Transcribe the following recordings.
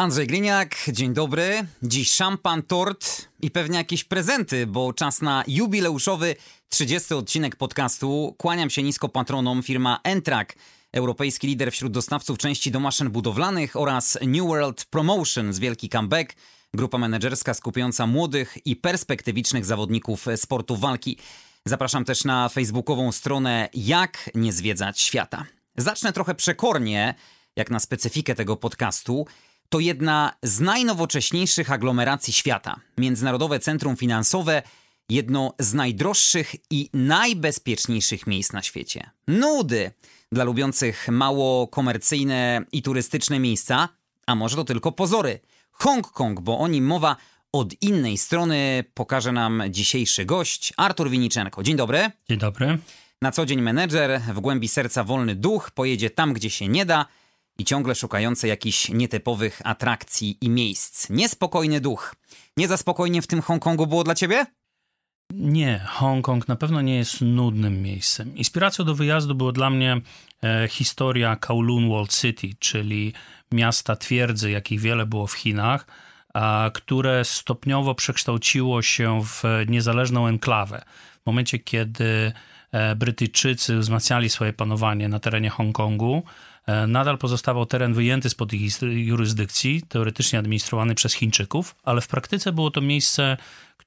Andrzej Gliniak, dzień dobry. Dziś szampan, tort i pewnie jakieś prezenty, bo czas na jubileuszowy 30 odcinek podcastu. Kłaniam się nisko patronom firma Entrak, europejski lider wśród dostawców części do maszyn budowlanych oraz New World Promotions, wielki comeback, grupa menedżerska skupiająca młodych i perspektywicznych zawodników sportu walki. Zapraszam też na facebookową stronę Jak nie zwiedzać świata. Zacznę trochę przekornie, jak na specyfikę tego podcastu. To jedna z najnowocześniejszych aglomeracji świata. Międzynarodowe Centrum Finansowe, jedno z najdroższych i najbezpieczniejszych miejsc na świecie. Nudy dla lubiących mało komercyjne i turystyczne miejsca, a może to tylko pozory. Hongkong, bo o nim mowa od innej strony pokaże nam dzisiejszy gość, Artur Winiczenko. Dzień dobry. Dzień dobry. Na co dzień menedżer, w głębi serca wolny duch, pojedzie tam, gdzie się nie da i ciągle szukający jakichś nietypowych atrakcji i miejsc. Niespokojny duch. Nie za spokojnie w tym Hongkongu było dla ciebie? Nie, Hongkong na pewno nie jest nudnym miejscem. Inspiracją do wyjazdu było dla mnie e, historia Kowloon Walled City, czyli miasta twierdzy, jakich wiele było w Chinach, a, które stopniowo przekształciło się w niezależną enklawę. W momencie, kiedy e, Brytyjczycy wzmacniali swoje panowanie na terenie Hongkongu, nadal pozostawał teren wyjęty spod ich jurysdykcji, teoretycznie administrowany przez Chińczyków, ale w praktyce było to miejsce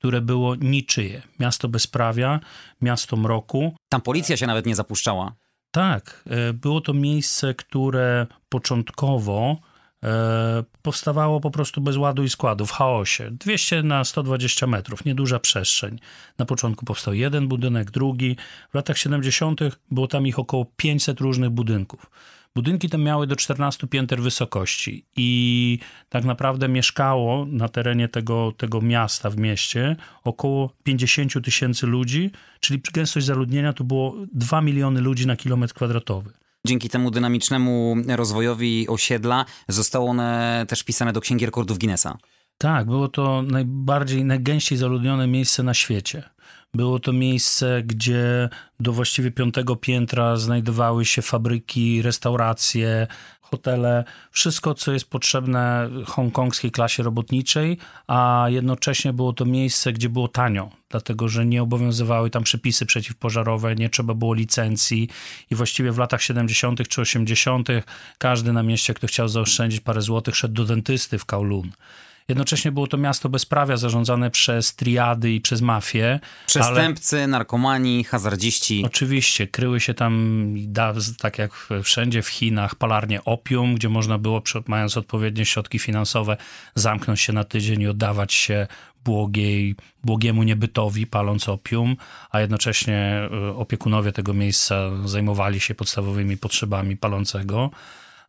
które było niczyje. Miasto bezprawia, miasto mroku. Tam policja się nawet nie zapuszczała. Tak, e, było to miejsce, które początkowo e, powstawało po prostu bez ładu i składu, w chaosie. 200 na 120 metrów, nieduża przestrzeń. Na początku powstał jeden budynek, drugi. W latach 70. było tam ich około 500 różnych budynków. Budynki te miały do 14 pięter wysokości i tak naprawdę mieszkało na terenie tego, tego miasta, w mieście, około 50 tysięcy ludzi, czyli gęstość zaludnienia to było 2 miliony ludzi na kilometr kwadratowy. Dzięki temu dynamicznemu rozwojowi osiedla zostało one też pisane do Księgi Rekordów Guinnessa. Tak, było to najbardziej, najgęściej zaludnione miejsce na świecie. Było to miejsce, gdzie do właściwie piątego piętra znajdowały się fabryki, restauracje, hotele, wszystko, co jest potrzebne hongkongskiej klasie robotniczej, a jednocześnie było to miejsce, gdzie było tanio, dlatego że nie obowiązywały tam przepisy przeciwpożarowe, nie trzeba było licencji i właściwie w latach 70. czy 80. każdy na mieście, kto chciał zaoszczędzić parę złotych, szedł do dentysty w Kowloon. Jednocześnie było to miasto bezprawia zarządzane przez triady i przez mafię. Przestępcy, ale... narkomani, hazardziści. Oczywiście, kryły się tam, tak jak wszędzie w Chinach, palarnie opium, gdzie można było, mając odpowiednie środki finansowe, zamknąć się na tydzień i oddawać się błogiej, błogiemu niebytowi, paląc opium, a jednocześnie e, opiekunowie tego miejsca zajmowali się podstawowymi potrzebami palącego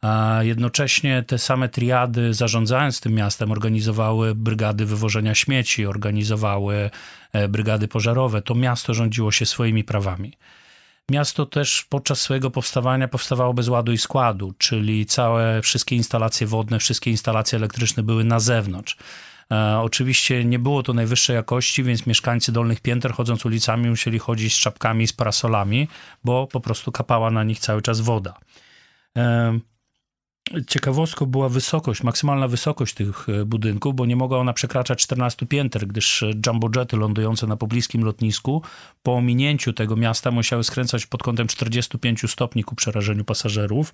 a jednocześnie te same triady, zarządzając tym miastem, organizowały brygady wywożenia śmieci, organizowały e, brygady pożarowe. To miasto rządziło się swoimi prawami. Miasto też podczas swojego powstawania powstawało bez ładu i składu, czyli całe, wszystkie instalacje wodne, wszystkie instalacje elektryczne były na zewnątrz. E, oczywiście nie było to najwyższej jakości, więc mieszkańcy dolnych pięter chodząc ulicami musieli chodzić z czapkami, z parasolami, bo po prostu kapała na nich cały czas woda. E, Ciekawostką była wysokość, maksymalna wysokość tych e, budynków, bo nie mogła ona przekraczać 14 pięter, gdyż e, jumbojety lądujące na pobliskim lotnisku po ominięciu tego miasta musiały skręcać pod kątem 45 stopni ku przerażeniu pasażerów,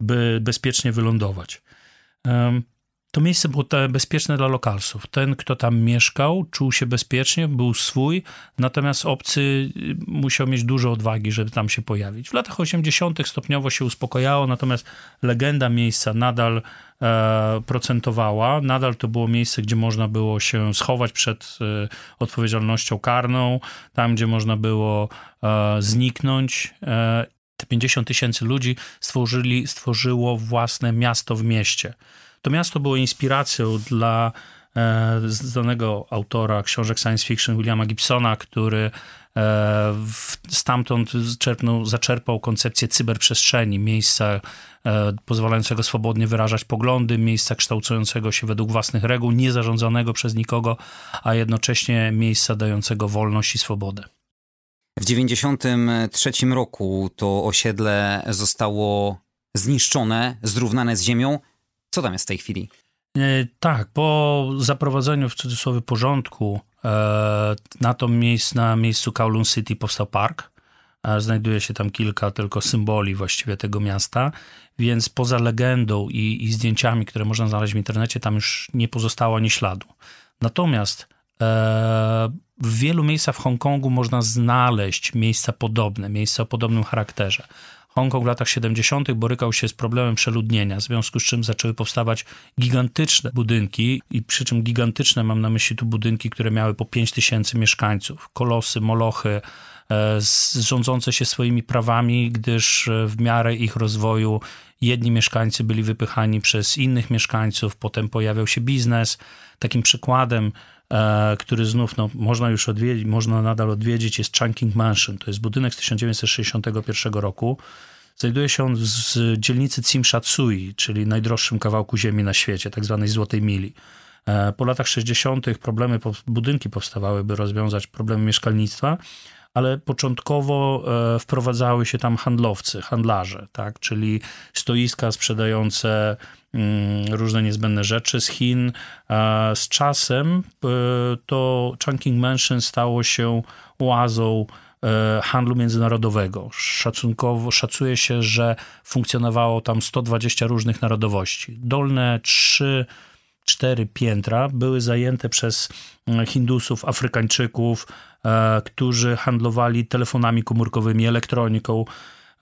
by bezpiecznie wylądować. To miejsce było bezpieczne dla lokalsów. Ten, kto tam mieszkał, czuł się bezpiecznie, był swój, natomiast obcy y, musiał mieć dużo odwagi, żeby tam się pojawić. W latach 80. stopniowo się uspokojało, natomiast legenda miejsca nadal e, procentowała. Nadal to było miejsce, gdzie można było się schować przed e, odpowiedzialnością karną, tam, gdzie można było e, zniknąć. E, te 50 tysięcy ludzi stworzyli, stworzyło własne miasto w mieście. To miasto było inspiracją dla e, znanego autora książek science fiction Williama Gibsona, który e, stamtąd czerpnął, zaczerpał koncepcję cyberprzestrzeni, miejsca e, pozwalającego swobodnie wyrażać poglądy, miejsca kształtującego się według własnych reguł, niezarządzanego przez nikogo, a jednocześnie miejsca dającego wolność i swobodę. W 1993 roku to osiedle zostało zniszczone, zrównane z ziemią. Co tam jest w tej chwili? E, tak, po zaprowadzeniu w cudzysłowie porządku e, na to miejscu, na miejscu Kowloon City powstał park. E, znajduje się tam kilka tylko symboli właściwie tego miasta, więc poza legendą i, i zdjęciami, które można znaleźć w internecie, tam już nie pozostało ani śladu. Natomiast w wielu miejscach w Hongkongu można znaleźć miejsca podobne, miejsca o podobnym charakterze. Hongkong w latach 70. borykał się z problemem przeludnienia, w związku z czym zaczęły powstawać gigantyczne budynki i przy czym gigantyczne mam na myśli tu budynki, które miały po 5 tysięcy mieszkańców, kolosy, molochy, e, rządzące się swoimi prawami, gdyż e, w miarę ich rozwoju jedni mieszkańcy byli wypychani przez innych mieszkańców, potem pojawiał się biznes. Takim przykładem który znów no, można już odwiedzić, można nadal odwiedzić, jest Chungking Mansion. To jest budynek z 1961 roku. Znajduje się on z dzielnicy Tsimsha-Tsui, czyli najdroższym kawałku ziemi na świecie, tak zwanej Złotej Mili. E, po latach 60. problemy, budynki powstawały, by rozwiązać problemy mieszkalnictwa, ale początkowo e, wprowadzały się tam handlowcy, handlarze, tak? czyli stoiska sprzedające Mm, różne niezbędne rzeczy z Chin. Z czasem e, to Chungking Mansion stało się oazą e, handlu międzynarodowego. Szacunkowo szacuje się, że funkcjonowało tam 120 różnych narodowości. Dolne trzy cztery piętra były zajęte przez e, Hindusów, Afrykańczyków, którzy handlowali telefonami komórkowymi, elektroniką,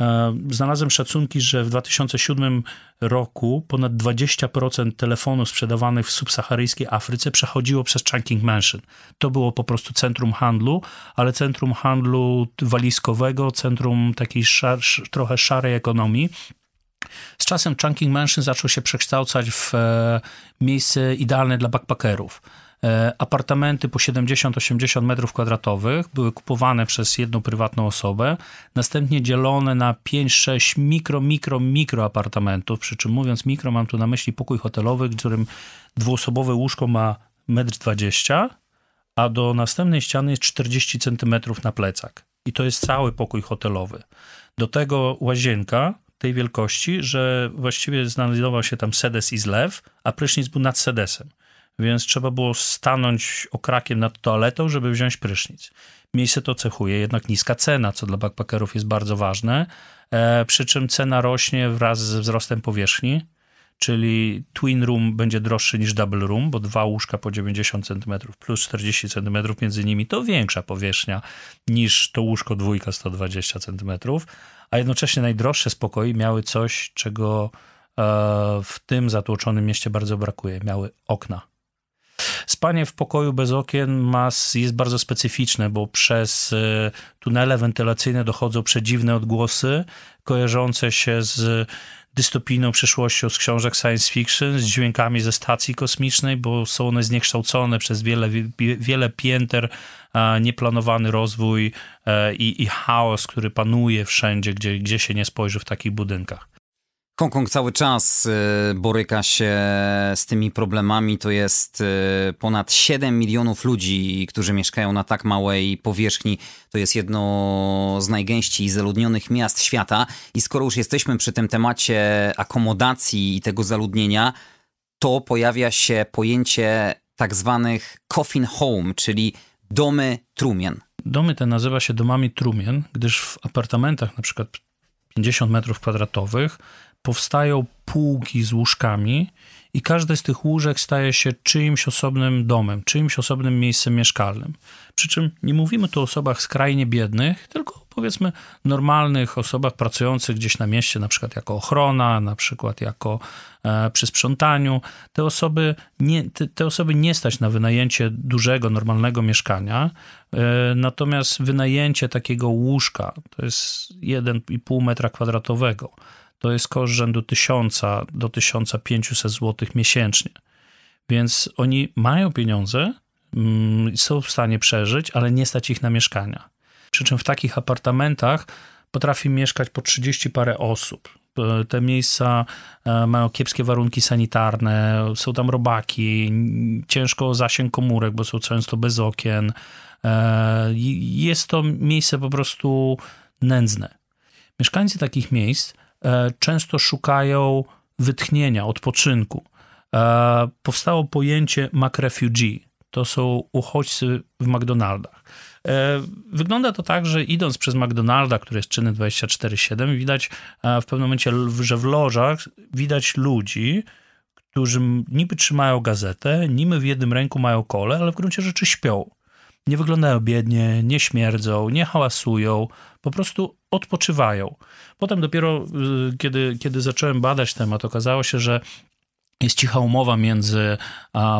E, znalazłem szacunki, że w 2007 roku ponad 20% telefonów sprzedawanych w subsaharyjskiej Afryce przechodziło przez Chunking Mansion. To było po prostu centrum handlu, ale centrum handlu walizkowego, centrum takiej szar, trochę szarej ekonomii. Z czasem Chunking Mansion zaczął się przekształcać w e, miejsce idealne dla backpackerów. E, apartamenty po 70-80 metrów kwadratowych były kupowane przez jedną prywatną osobę, następnie dzielone na 5-6 mikro, mikro, mikro apartamentów, przy czym mówiąc mikro mam tu na myśli pokój hotelowy, w którym dwuosobowe łóżko ma 1,20 m, a do następnej ściany jest 40 cm na plecak. I to jest cały pokój hotelowy. Do tego łazienka tej wielkości, że właściwie znajdował się tam sedes i zlew, a prysznic był nad sedesem. Więc trzeba było stanąć okrakiem nad toaletą, żeby wziąć prysznic. Miejsce to cechuje jednak niska cena, co dla backpackerów jest bardzo ważne, e, przy czym cena rośnie wraz ze wzrostem powierzchni, czyli twin room będzie droższy niż double room, bo dwa łóżka po 90 cm plus 40 cm między nimi to większa powierzchnia niż to łóżko dwójka 120 cm, a jednocześnie najdroższe spokoje miały coś, czego e, w tym zatłoczonym mieście bardzo brakuje. Miały okna. Spanie w pokoju bez okien jest bardzo specyficzne, bo przez e, tunele wentylacyjne dochodzą przedziwne odgłosy kojarzące się z dystopijną przyszłością z książek science fiction, z dźwiękami ze stacji kosmicznej, bo są one zniekształcone przez wiele, wiele pięter, nieplanowany rozwój e, i, i chaos, który panuje wszędzie, gdzie, gdzie się nie spojrzy w takich budynkach. Hongkong cały czas y, boryka się z tymi problemami. To jest y, ponad 7 milionów ludzi, którzy mieszkają na tak małej powierzchni. To jest jedno z najgęściej zaludnionych miast świata. I skoro już jesteśmy przy tym temacie akomodacji i tego zaludnienia, to pojawia się pojęcie tak zwanych coffin home, czyli domy trumien. Domy te nazywa się domami trumien, gdyż w apartamentach na przykład 50 metrów kwadratowych powstają półki z łóżkami i każde z tych łóżek staje się czyimś osobnym domem, czyimś osobnym miejscem mieszkalnym. Przy czym nie mówimy tu o osobach skrajnie biednych, tylko powiedzmy normalnych osobach pracujących gdzieś na mieście, na przykład jako ochrona, na przykład jako e, przy sprzątaniu. Te osoby, nie, te, te, osoby nie stać na wynajęcie dużego, normalnego mieszkania, e, natomiast wynajęcie takiego łóżka, to jest 1,5 metra kwadratowego, to jest koszt rzędu 1000 do 1500 zł miesięcznie. Więc oni mają pieniądze, mm, są w stanie przeżyć, ale nie stać ich na mieszkania. Przy czym w takich apartamentach potrafi mieszkać po 30 parę osób. Te miejsca e, mają kiepskie warunki sanitarne, są tam robaki, ciężko zasięg komórek, bo są często bez okien. E, jest to miejsce po prostu nędzne. Mieszkańcy takich miejsc często szukają wytchnienia, odpoczynku. Powstało pojęcie Mac Refugee. To są uchodźcy w McDonaldach. E, wygląda to tak, że idąc przez McDonalda, który jest czynny 24-7, widać e, w pewnym momencie, że w lożach widać ludzi, którzy niby trzymają gazetę, niby w jednym ręku mają kole, ale w gruncie rzeczy śpią. Nie wyglądają biednie, nie śmierdzą, nie hałasują, po prostu odpoczywają. Potem dopiero, y, kiedy, kiedy zacząłem badać temat, okazało się, że jest cicha umowa między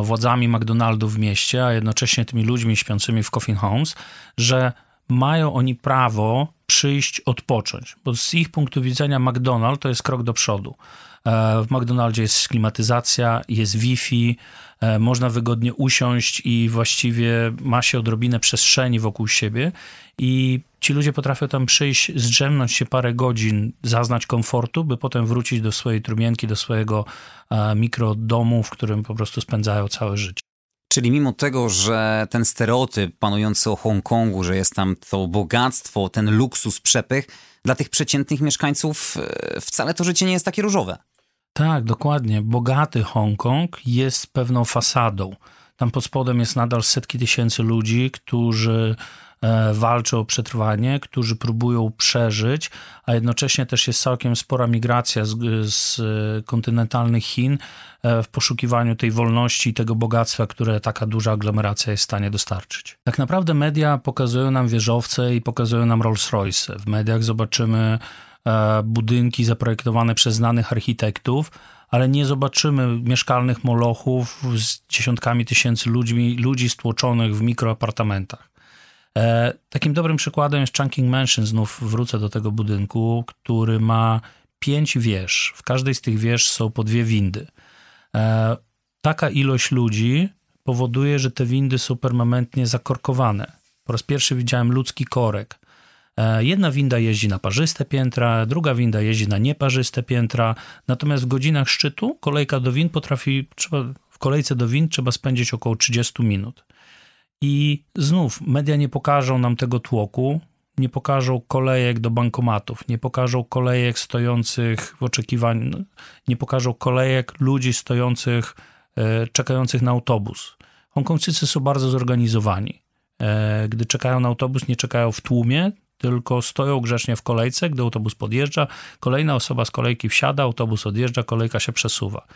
władzami McDonaldów w mieście, a jednocześnie tymi ludźmi śpiącymi w Coffin Homes, że mają oni prawo przyjść odpocząć, bo z ich punktu widzenia McDonald's to jest krok do przodu. E, w McDonaldzie jest klimatyzacja, jest Wi-Fi, e, można wygodnie usiąść i właściwie ma się odrobinę przestrzeni wokół siebie i ci ludzie potrafią tam przyjść, zdrzemnąć się parę godzin, zaznać komfortu, by potem wrócić do swojej trumienki, do swojego e, mikrodomu, w którym po prostu spędzają całe życie. Czyli mimo tego, że ten stereotyp panujący o Hongkongu, że jest tam to bogactwo, ten luksus, przepych, dla tych przeciętnych mieszkańców wcale to życie nie jest takie różowe. Tak, dokładnie. Bogaty Hongkong jest pewną fasadą. Tam pod spodem jest nadal setki tysięcy ludzi, którzy e, walczą o przetrwanie, którzy próbują przeżyć, a jednocześnie też jest całkiem spora migracja z, z kontynentalnych Chin e, w poszukiwaniu tej wolności i tego bogactwa, które taka duża aglomeracja jest w stanie dostarczyć. Tak naprawdę media pokazują nam wieżowce i pokazują nam Rolls-Royce. W mediach zobaczymy E, budynki zaprojektowane przez znanych architektów, ale nie zobaczymy mieszkalnych molochów z dziesiątkami tysięcy ludźmi, ludzi stłoczonych w mikroapartamentach. E, takim dobrym przykładem jest Chunking Mansion, znów wrócę do tego budynku, który ma pięć wież. W każdej z tych wież są po dwie windy. E, taka ilość ludzi powoduje, że te windy są permanentnie zakorkowane. Po raz pierwszy widziałem ludzki korek. E, jedna winda jeździ na parzyste piętra, druga winda jeździ na nieparzyste piętra, natomiast w godzinach szczytu kolejka do wind potrafi, trzeba, w kolejce do wind trzeba spędzić około 30 minut. I znów media nie pokażą nam tego tłoku, nie pokażą kolejek do bankomatów, nie pokażą kolejek stojących w oczekiwaniu, nie pokażą kolejek ludzi stojących, e, czekających na autobus. Hongkongczycy są bardzo zorganizowani. E, gdy czekają na autobus, nie czekają w tłumie, tylko stoją grzecznie w kolejce, gdy autobus podjeżdża, kolejna osoba z kolejki wsiada, autobus odjeżdża, kolejka się przesuwa.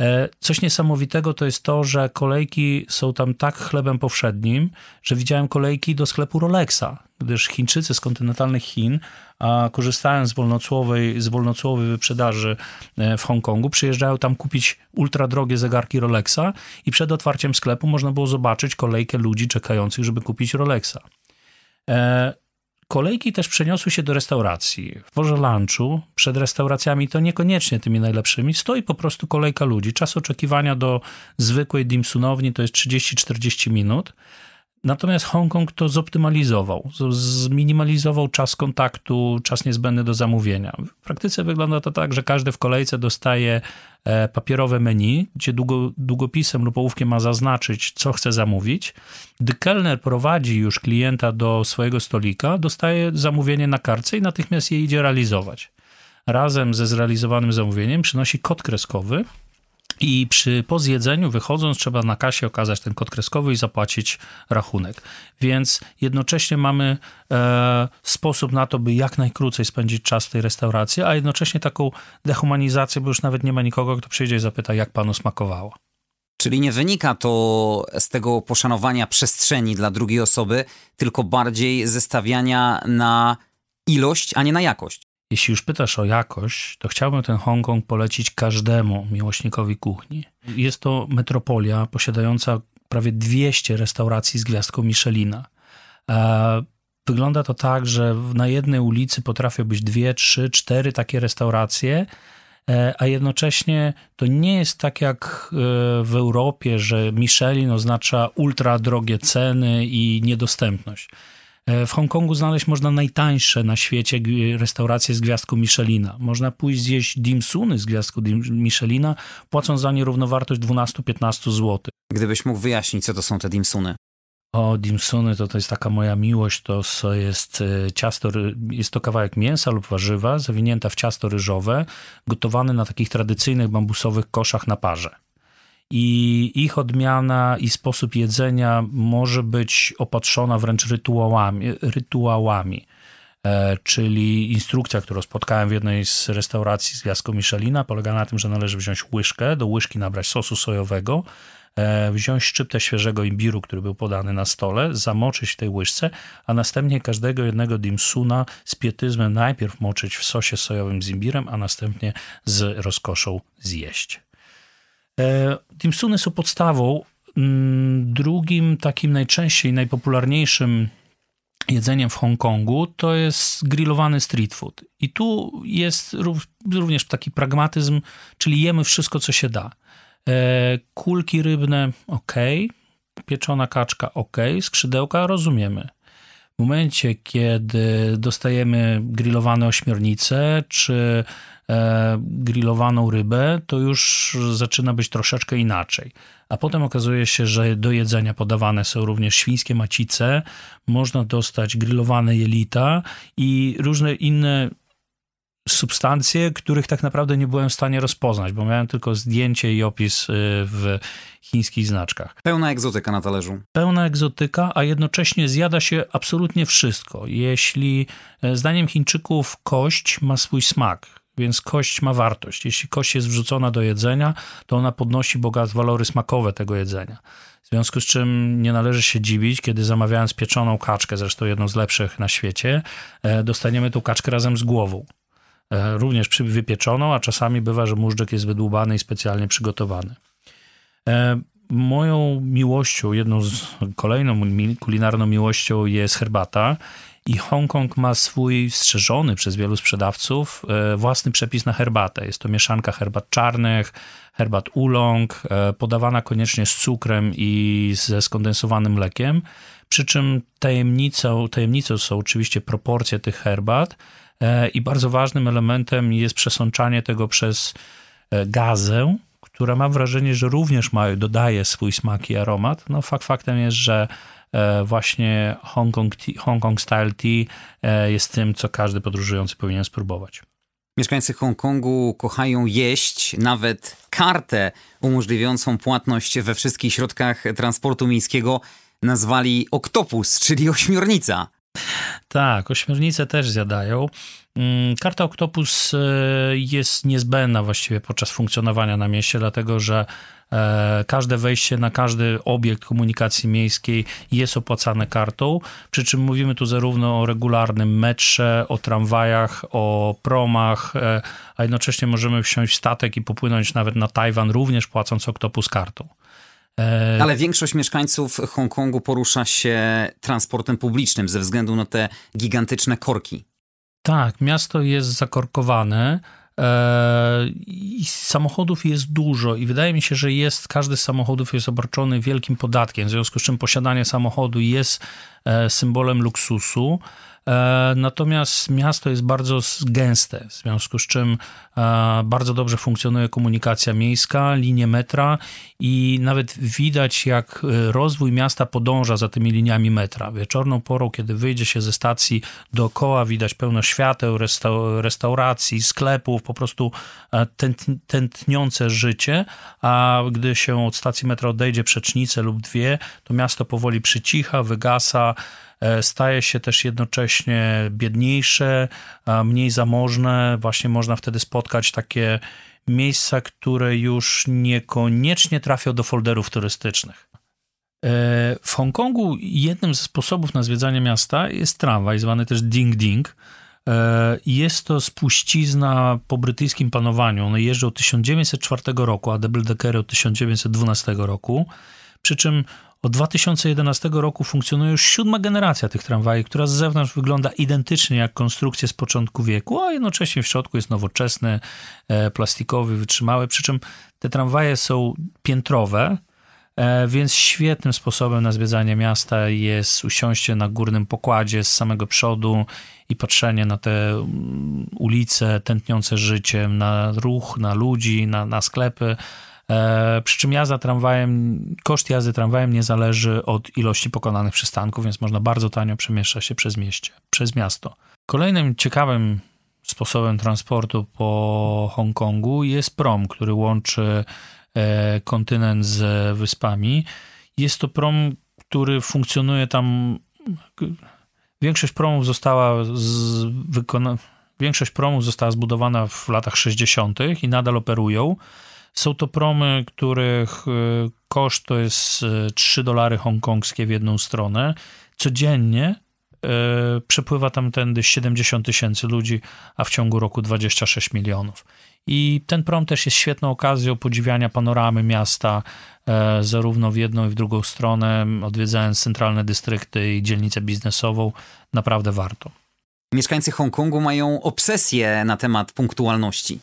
E, coś niesamowitego to jest to, że kolejki są tam tak chlebem powszednim, że widziałem kolejki do sklepu Rolexa, gdyż Chińczycy z kontynentalnych Chin, a z wolnocłowej, z wolnocłowej wyprzedaży e, w Hongkongu, przyjeżdżają tam kupić ultra drogie zegarki Rolexa i przed otwarciem sklepu można było zobaczyć kolejkę ludzi czekających, żeby kupić Rolexa. Kolejki też przeniosły się do restauracji. W porze lunchu przed restauracjami to niekoniecznie tymi najlepszymi stoi po prostu kolejka ludzi. Czas oczekiwania do zwykłej dimsunowni to jest 30-40 minut. Natomiast Hongkong to zoptymalizował, zminimalizował czas kontaktu, czas niezbędny do zamówienia. W praktyce wygląda to tak, że każdy w kolejce dostaje e, papierowe menu, gdzie długo, długopisem lub ołówkiem ma zaznaczyć, co chce zamówić. Gdy kelner prowadzi już klienta do swojego stolika, dostaje zamówienie na kartce i natychmiast je idzie realizować. Razem ze zrealizowanym zamówieniem przynosi kod kreskowy, i przy, po zjedzeniu, wychodząc, trzeba na kasie okazać ten kod kreskowy i zapłacić rachunek. Więc jednocześnie mamy e, sposób na to, by jak najkrócej spędzić czas w tej restauracji, a jednocześnie taką dehumanizację, bo już nawet nie ma nikogo, kto przyjdzie i zapyta, jak panu smakowało. Czyli nie wynika to z tego poszanowania przestrzeni dla drugiej osoby, tylko bardziej zestawiania na ilość, a nie na jakość. Jeśli już pytasz o jakość, to chciałbym ten Hongkong polecić każdemu miłośnikowi kuchni. Jest to metropolia posiadająca prawie 200 restauracji z gwiazdką Michelina. E, wygląda to tak, że na jednej ulicy potrafią być dwie, trzy, cztery takie restauracje, e, a jednocześnie to nie jest tak jak e, w Europie, że Michelin oznacza ultra drogie ceny i niedostępność. E, w Hongkongu znaleźć można najtańsze na świecie restauracje z gwiazdką Michelina. Można pójść zjeść dimsuny z gwiazdką Michelina, płacąc za nie równowartość 12-15 zł. Gdybyś mógł wyjaśnić, co to są te dimsuny. O, dimsuny to, to jest taka moja miłość, to jest e, ciasto, jest to kawałek mięsa lub warzywa zawinięta w ciasto ryżowe, gotowane na takich tradycyjnych bambusowych koszach na parze i ich odmiana i sposób jedzenia może być opatrzona wręcz rytuałami. rytuałami. E, czyli instrukcja, którą spotkałem w jednej z restauracji z gwiazdką Michelina, polega na tym, że należy wziąć łyżkę, do łyżki nabrać sosu sojowego, e, wziąć szczyptę świeżego imbiru, który był podany na stole, zamoczyć w tej łyżce, a następnie każdego jednego dimsuna z pietyzmem najpierw moczyć w sosie sojowym z imbirem, a następnie z rozkoszą zjeść. E, dimsuny są podstawą. Mm, drugim takim najczęściej, najpopularniejszym jedzeniem w Hongkongu to jest grillowany street food. I tu jest również taki pragmatyzm, czyli jemy wszystko, co się da. E, kulki rybne, ok. Pieczona kaczka, ok. Skrzydełka, rozumiemy. Momencie, kiedy dostajemy grillowane ośmiornice, czy E, grillowaną rybę, to już zaczyna być troszeczkę inaczej. A potem okazuje się, że do jedzenia podawane są również świńskie macice, można dostać grillowane jelita i różne inne substancje, których tak naprawdę nie byłem w stanie rozpoznać, bo miałem tylko zdjęcie i opis y, w chińskich znaczkach. Pełna egzotyka na talerzu. Pełna egzotyka, a jednocześnie zjada się absolutnie wszystko. Jeśli e, zdaniem Chińczyków kość ma swój smak, więc kość ma wartość. Jeśli kość jest wrzucona do jedzenia, to ona podnosi bogat walory smakowe tego jedzenia. W związku z czym nie należy się dziwić, kiedy zamawiając pieczoną kaczkę, zresztą jedną z lepszych na świecie, e, dostaniemy tą kaczkę razem z głową. E, również wypieczoną, a czasami bywa, że móżdżek jest wydłubany i specjalnie przygotowany. E, moją miłością, jedną z kolejną kulinarną miłością jest herbata. I Hongkong ma swój strzeżony przez wielu sprzedawców e, własny przepis na herbatę. Jest to mieszanka herbat czarnych, herbat oolong, e, podawana koniecznie z cukrem i ze skondensowanym mlekiem. Przy czym tajemnicą, tajemnicą są oczywiście proporcje tych herbat i bardzo ważnym elementem jest przesączanie tego przez gazę, która mam wrażenie, że również ma, dodaje swój smak i aromat. No fakt faktem jest, że E, właśnie Hong Kong, Hong Kong Style Tea e, jest tym, co każdy podróżujący powinien spróbować. Mieszkańcy Hongkongu kochają jeść nawet kartę umożliwiającą płatność we wszystkich środkach transportu miejskiego nazwali oktopus, czyli ośmiornica. Tak, ośmiornice też zjadają. Mm, karta Oktopus e, jest niezbędna właściwie podczas funkcjonowania na mieście, dlatego że e, każde wejście na każdy obiekt komunikacji miejskiej jest opłacane kartą, przy czym mówimy tu zarówno o regularnym metrze, o tramwajach, o promach, e, a jednocześnie możemy wsiąść w statek i popłynąć nawet na Tajwan, również płacąc Oktopus kartą. Ale większość mieszkańców Hongkongu porusza się transportem publicznym ze względu na te gigantyczne korki. Tak, miasto jest zakorkowane. E, I samochodów jest dużo i wydaje mi się, że jest, każdy z samochodów jest obarczony wielkim podatkiem, w związku z czym posiadanie samochodu jest e, symbolem luksusu. E, natomiast miasto jest bardzo gęste, w związku z czym e, bardzo dobrze funkcjonuje komunikacja miejska, linie metra i nawet widać, jak e, rozwój miasta podąża za tymi liniami metra. Wieczorną porą, kiedy wyjdzie się ze stacji dookoła, widać pełno świateł, restauracji, sklepów, po prostu tętniące życie, a gdy się od stacji metra odejdzie przecznicę lub dwie, to miasto powoli przycicha, wygasa, E, staje się też jednocześnie biedniejsze, mniej zamożne. Właśnie można wtedy spotkać takie miejsca, które już niekoniecznie trafią do folderów turystycznych. E, w Hongkongu jednym ze sposobów na zwiedzanie miasta jest tramwaj, zwany też Ding Ding. E, jest to spuścizna po brytyjskim panowaniu. One jeżdżą od 1904 roku, a double deckery od 1912 roku. Przy czym od 2011 roku funkcjonuje już siódma generacja tych tramwajów, która z zewnątrz wygląda identycznie jak konstrukcje z początku wieku, a jednocześnie w środku jest nowoczesny, e, plastikowy, wytrzymały. Przy czym te tramwaje są piętrowe, E, więc świetnym sposobem na zwiedzanie miasta jest usiąście na górnym pokładzie z samego przodu i patrzenie na te mm, ulice tętniące życiem, na ruch, na ludzi, na, na sklepy. E, przy czym jazda tramwajem, koszt jazdy tramwajem nie zależy od ilości pokonanych przystanków, więc można bardzo tanio przemieszczać się przez mieście, przez miasto. Kolejnym ciekawym sposobem transportu po Hongkongu jest prom, który łączy E, kontynent z wyspami. Jest to prom, który funkcjonuje tam. Większość promów została. Większość promów została zbudowana w latach 60. i nadal operują. Są to promy, których e, koszt to jest 3 e, dolary hongkongskie w jedną stronę. Codziennie przepływa tam tędy 70 tysięcy ludzi, a w ciągu roku 26 milionów. I ten prom też jest świetną okazją podziwiania panoramy miasta, e, zarówno w jedną i w drugą stronę, odwiedzając centralne dystrykty i dzielnicę biznesową. Naprawdę warto. Mieszkańcy Hongkongu mają obsesję na temat punktualności.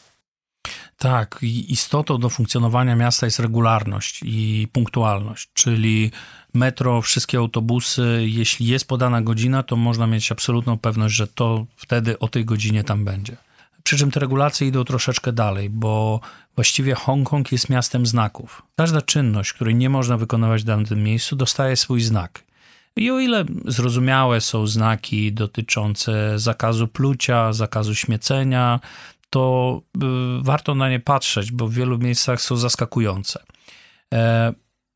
Tak, istotą do funkcjonowania miasta jest regularność i punktualność, czyli metro, wszystkie autobusy, jeśli jest podana godzina, to można mieć absolutną pewność, że to wtedy o tej godzinie tam będzie. Przy czym te regulacje idą troszeczkę dalej, bo właściwie Hongkong jest miastem znaków. Każda czynność, której nie można wykonywać w danym miejscu, dostaje swój znak. I o ile zrozumiałe są znaki dotyczące zakazu plucia, zakazu śmiecenia, to y, warto na nie patrzeć, bo w wielu miejscach są zaskakujące. E,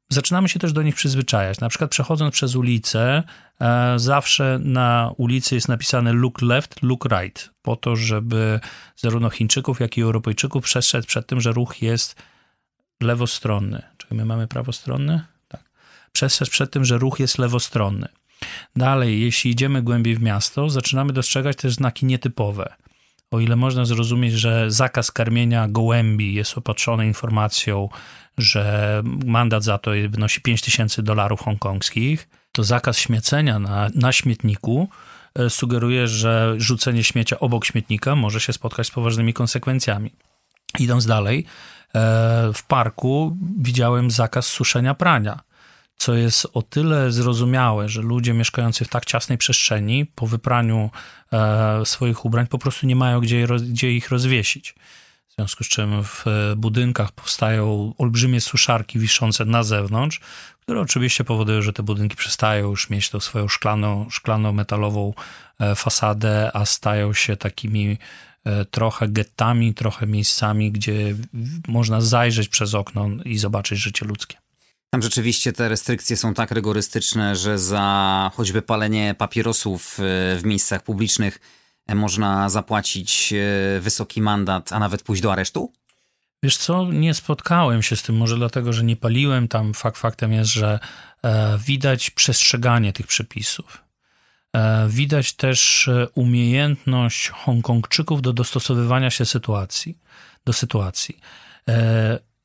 zaczynamy się też do nich przyzwyczajać. Na przykład przechodząc przez ulicę, e, zawsze na ulicy jest napisane look left, look right, po to, żeby zarówno Chińczyków, jak i Europejczyków przestrzec przed tym, że ruch jest lewostronny. Czy my mamy prawostronny? Tak. Przestrzec przed tym, że ruch jest lewostronny. Dalej, jeśli idziemy głębiej w miasto, zaczynamy dostrzegać też znaki nietypowe. O ile można zrozumieć, że zakaz karmienia gołębi jest opatrzony informacją, że mandat za to wynosi 5000 dolarów hongkongskich, to zakaz śmiecenia na, na śmietniku e, sugeruje, że rzucenie śmiecia obok śmietnika może się spotkać z poważnymi konsekwencjami. Idąc dalej, e, w parku widziałem zakaz suszenia prania, co jest o tyle zrozumiałe, że ludzie mieszkający w tak ciasnej przestrzeni po wypraniu e, swoich ubrań po prostu nie mają gdzie, gdzie ich rozwiesić. W związku z czym w budynkach powstają olbrzymie suszarki wiszące na zewnątrz, które oczywiście powodują, że te budynki przestają już mieć tą swoją szklaną, szklano-metalową e, fasadę, a stają się takimi e, trochę gettami, trochę miejscami, gdzie można zajrzeć przez okno i zobaczyć życie ludzkie. Tam rzeczywiście te restrykcje są tak rygorystyczne, że za choćby palenie papierosów e, w miejscach publicznych można zapłacić wysoki mandat, a nawet pójść do aresztu? Wiesz co, nie spotkałem się z tym, może dlatego, że nie paliłem tam. Fakt faktem jest, że e, widać przestrzeganie tych przepisów. E, widać też e, umiejętność Hongkongczyków do dostosowywania się sytuacji, do sytuacji.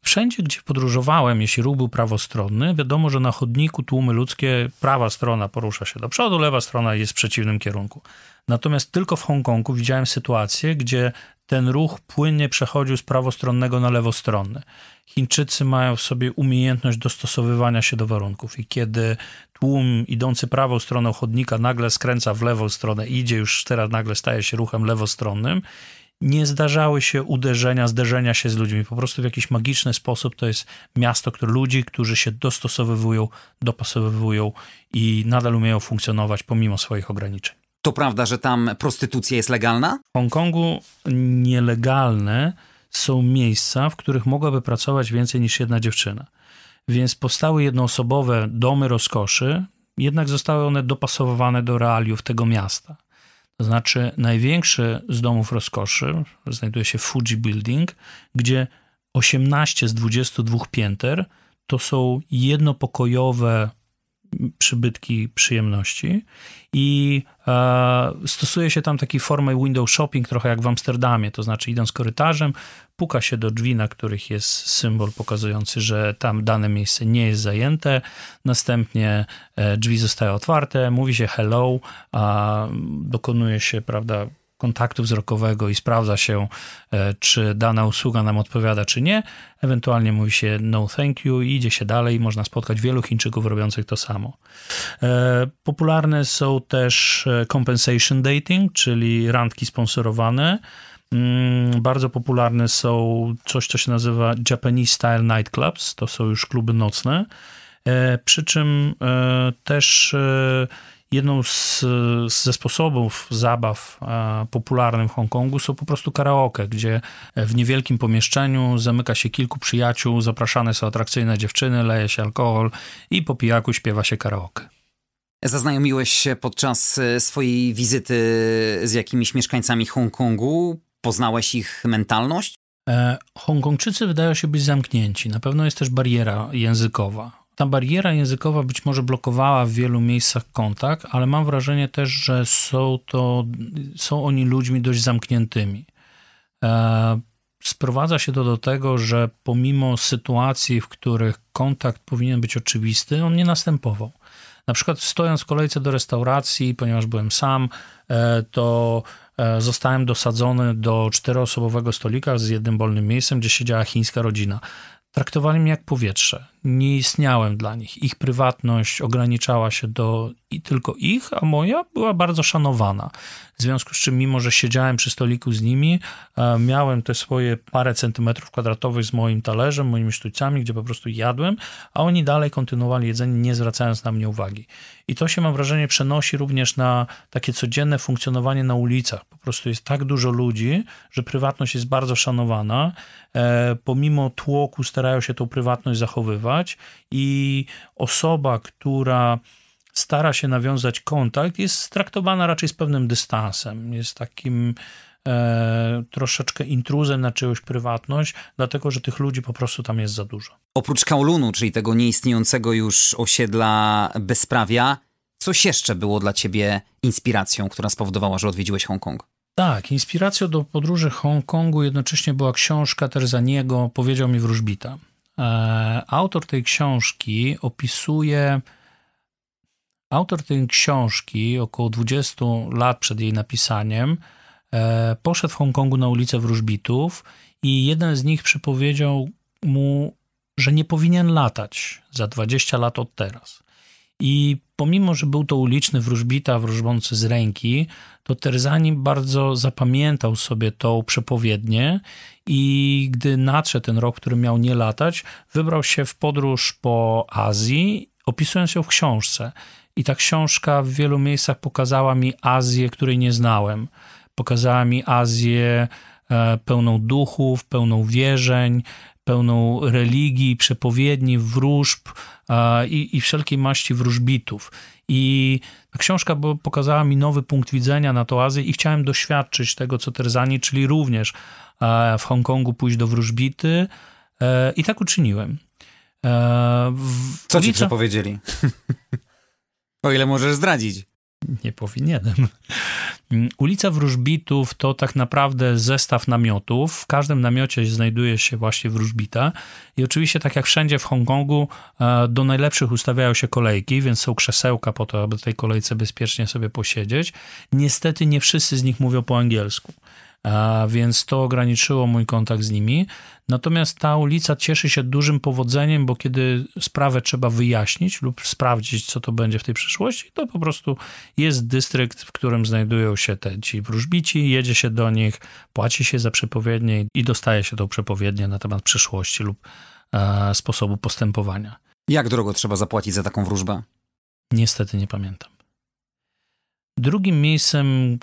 Wszędzie, gdzie podróżowałem, jeśli ruch był prawostronny, wiadomo, że na chodniku tłumy ludzkie, prawa strona porusza się do przodu, lewa strona jest w przeciwnym kierunku. Natomiast tylko w Hongkongu widziałem sytuację, gdzie ten ruch płynnie przechodził z prawostronnego na lewostronny. Chińczycy mają w sobie umiejętność dostosowywania się do warunków i kiedy tłum idący prawą stroną chodnika nagle skręca w lewą stronę, idzie już teraz nagle staje się ruchem lewostronnym, nie zdarzały się uderzenia, zderzenia się z ludźmi. Po prostu w jakiś magiczny sposób to jest miasto, które ludzi, którzy się dostosowywują, dopasowywują i nadal umieją funkcjonować pomimo swoich ograniczeń. To prawda, że tam prostytucja jest legalna? W Hongkongu nielegalne są miejsca, w których mogłaby pracować więcej niż jedna dziewczyna. Więc powstały jednoosobowe domy rozkoszy, jednak zostały one dopasowane do realiów tego miasta. To znaczy, największy z domów rozkoszy znajduje się Fuji Building, gdzie 18 z 22 pięter to są jednopokojowe przybytki przyjemności. I e, stosuje się tam taki formę window shopping, trochę jak w Amsterdamie, to znaczy idąc korytarzem, puka się do drzwi, na których jest symbol pokazujący, że tam dane miejsce nie jest zajęte, następnie e, drzwi zostają otwarte, mówi się hello, a dokonuje się, prawda, kontaktu wzrokowego i sprawdza się, e, czy dana usługa nam odpowiada, czy nie. Ewentualnie mówi się no thank you i idzie się dalej. Można spotkać wielu Chińczyków robiących to samo. E, popularne są też e, compensation dating, czyli randki sponsorowane. Mm, bardzo popularne są coś, co się nazywa Japanese Style Nightclubs. To są już kluby nocne. Przy czym też jedną z, ze sposobów zabaw e, popularnych w Hongkongu są po prostu karaoke, gdzie w niewielkim pomieszczeniu zamyka się kilku przyjaciół, zapraszane są atrakcyjne dziewczyny, leje się alkohol i po pijaku śpiewa się karaoke. Zaznajomiłeś się podczas e, swojej wizyty z jakimiś mieszkańcami Hongkongu? Poznałeś ich mentalność? E, Hongkongczycy wydają się być zamknięci. Na pewno jest też bariera językowa ta bariera językowa być może blokowała w wielu miejscach kontakt, ale mam wrażenie też, że są to, są oni ludźmi dość zamkniętymi. E, sprowadza się to do tego, że pomimo sytuacji, w których kontakt powinien być oczywisty, on nie następował. Na przykład stojąc w kolejce do restauracji, ponieważ byłem sam, e, to e, zostałem dosadzony do czteroosobowego stolika z jednym wolnym miejscem, gdzie siedziała chińska rodzina traktowali mnie jak powietrze. Nie istniałem dla nich. Ich prywatność ograniczała się do i tylko ich, a moja była bardzo szanowana. W związku z czym, mimo że siedziałem przy stoliku z nimi, e, miałem te swoje parę centymetrów kwadratowych z moim talerzem, moimi sztućcami, gdzie po prostu jadłem, a oni dalej kontynuowali jedzenie, nie zwracając na mnie uwagi. I to się, mam wrażenie, przenosi również na takie codzienne funkcjonowanie na ulicach. Po prostu jest tak dużo ludzi, że prywatność jest bardzo szanowana. E, pomimo tłoku starają się tą prywatność zachowywać i osoba, która stara się nawiązać kontakt, jest traktowana raczej z pewnym dystansem. Jest takim e, troszeczkę intruzem na czyjąś prywatność, dlatego że tych ludzi po prostu tam jest za dużo. Oprócz Kowloonu, czyli tego nieistniejącego już osiedla bezprawia, coś jeszcze było dla ciebie inspiracją, która spowodowała, że odwiedziłeś Hongkong? Tak, inspiracją do podróży Hongkongu jednocześnie była książka Terzaniego Powiedział mi wróżbita. E, autor tej książki opisuje Autor tej książki, około 20 lat przed jej napisaniem, e, poszedł w Hongkongu na ulicę wróżbitów i jeden z nich przypowiedział mu, że nie powinien latać za 20 lat od teraz. I pomimo, że był to uliczny wróżbita wróżbący z ręki, to Terzani bardzo zapamiętał sobie tą przepowiednię i gdy nadszedł ten rok, który miał nie latać, wybrał się w podróż po Azji, opisując ją w książce. I ta książka w wielu miejscach pokazała mi Azję, której nie znałem. Pokazała mi Azję e, pełną duchów, pełną wierzeń, pełną religii, przepowiedni, wróżb i, i wszelkiej maści wróżbitów. I ta książka pokazała mi nowy punkt widzenia na to Azję i chciałem doświadczyć tego, co Terzani, czyli również e, w Hongkongu pójść do wróżbity i tak uczyniłem. Co ci przepowiedzieli? O ile możesz zdradzić. Nie powinienem. Ulica Wróżbitów to tak naprawdę zestaw namiotów. W każdym namiocie znajduje się właśnie wróżbita. I oczywiście, tak jak wszędzie w Hongkongu, e, do najlepszych ustawiają się kolejki, więc są krzesełka po to, aby w tej kolejce bezpiecznie sobie posiedzieć. Niestety nie wszyscy z nich mówią po angielsku więc to ograniczyło mój kontakt z nimi. Natomiast ta ulica cieszy się dużym powodzeniem, bo kiedy sprawę trzeba wyjaśnić lub sprawdzić, co to będzie w tej przyszłości, to po prostu jest dystrykt, w którym znajdują się te ci wróżbici, jedzie się do nich, płaci się za przepowiednie i dostaje się tą przepowiednię na temat przyszłości lub e, sposobu postępowania. Jak drogo trzeba zapłacić za taką wróżbę? Niestety nie pamiętam. Drugim miejscem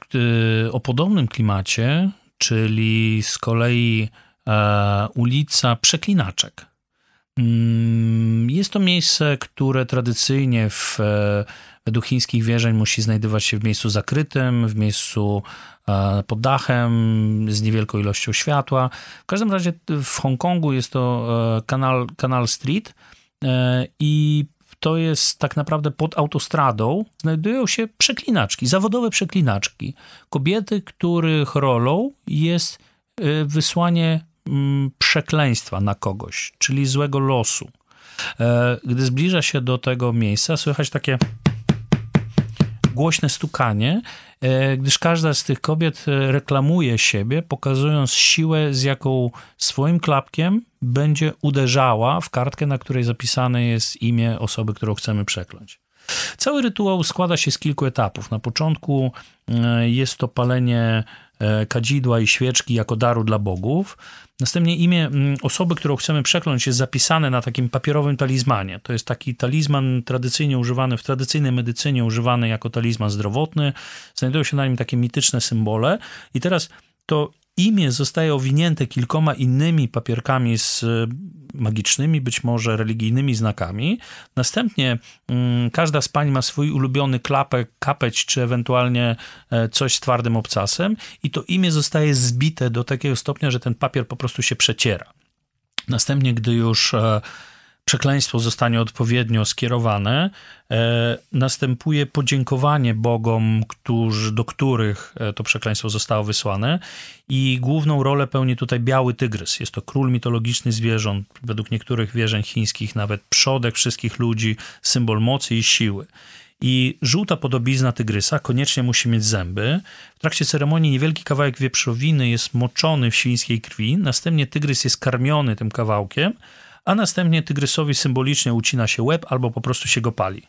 o podobnym klimacie, czyli z kolei e, ulica Przeklinaczek. Mm, jest to miejsce, które tradycyjnie w, e, według chińskich wierzeń musi znajdować się w miejscu zakrytym, w miejscu e, pod dachem, z niewielką ilością światła. W każdym razie w Hongkongu jest to Canal Street i to jest tak naprawdę pod autostradą, znajdują się przeklinaczki, zawodowe przeklinaczki. Kobiety, których rolą jest y, wysłanie mm, przekleństwa na kogoś, czyli złego losu. E, gdy zbliża się do tego miejsca, słychać takie głośne stukanie, e, gdyż każda z tych kobiet e, reklamuje siebie, pokazując siłę, z jaką swoim klapkiem będzie uderzała w kartkę, na której zapisane jest imię osoby, którą chcemy przekląć. Cały rytuał składa się z kilku etapów. Na początku e, jest to palenie kadzidła i świeczki jako daru dla bogów. Następnie imię mm, osoby, którą chcemy przekląć, jest zapisane na takim papierowym talizmanie. To jest taki talizman tradycyjnie używany w tradycyjnej medycynie, używany jako talizman zdrowotny. Znajdują się na nim takie mityczne symbole. I teraz to imię zostaje owinięte kilkoma innymi papierkami z e, magicznymi, być może religijnymi znakami. Następnie mm, każda z pań ma swój ulubiony klapek, kapeć, czy ewentualnie e, coś z twardym obcasem i to imię zostaje zbite do takiego stopnia, że ten papier po prostu się przeciera. Następnie, gdy już e, przekleństwo zostanie odpowiednio skierowane, e, następuje podziękowanie Bogom, którzy, do których e, to przekleństwo zostało wysłane i główną rolę pełni tutaj biały tygrys. Jest to król mitologiczny zwierząt, według niektórych wierzeń chińskich nawet przodek wszystkich ludzi, symbol mocy i siły. I żółta podobizna tygrysa koniecznie musi mieć zęby. W trakcie ceremonii niewielki kawałek wieprzowiny jest moczony w świńskiej krwi, następnie tygrys jest karmiony tym kawałkiem, a następnie tygrysowi symbolicznie ucina się łeb albo po prostu się go pali.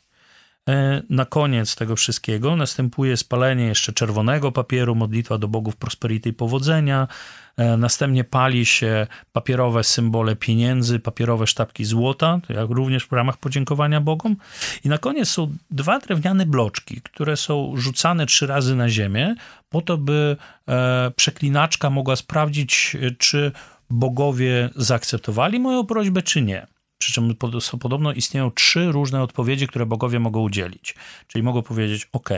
E, na koniec tego wszystkiego następuje spalenie jeszcze czerwonego papieru, modlitwa do bogów prosperity i powodzenia. E, następnie pali się papierowe symbole pieniędzy, papierowe sztabki złota, jak również w ramach podziękowania bogom. I na koniec są dwa drewniane bloczki, które są rzucane trzy razy na ziemię, po to, by e, przeklinaczka mogła sprawdzić, czy bogowie zaakceptowali moją prośbę, czy nie. Przy czym podobno istnieją trzy różne odpowiedzi, które bogowie mogą udzielić. Czyli mogą powiedzieć OK,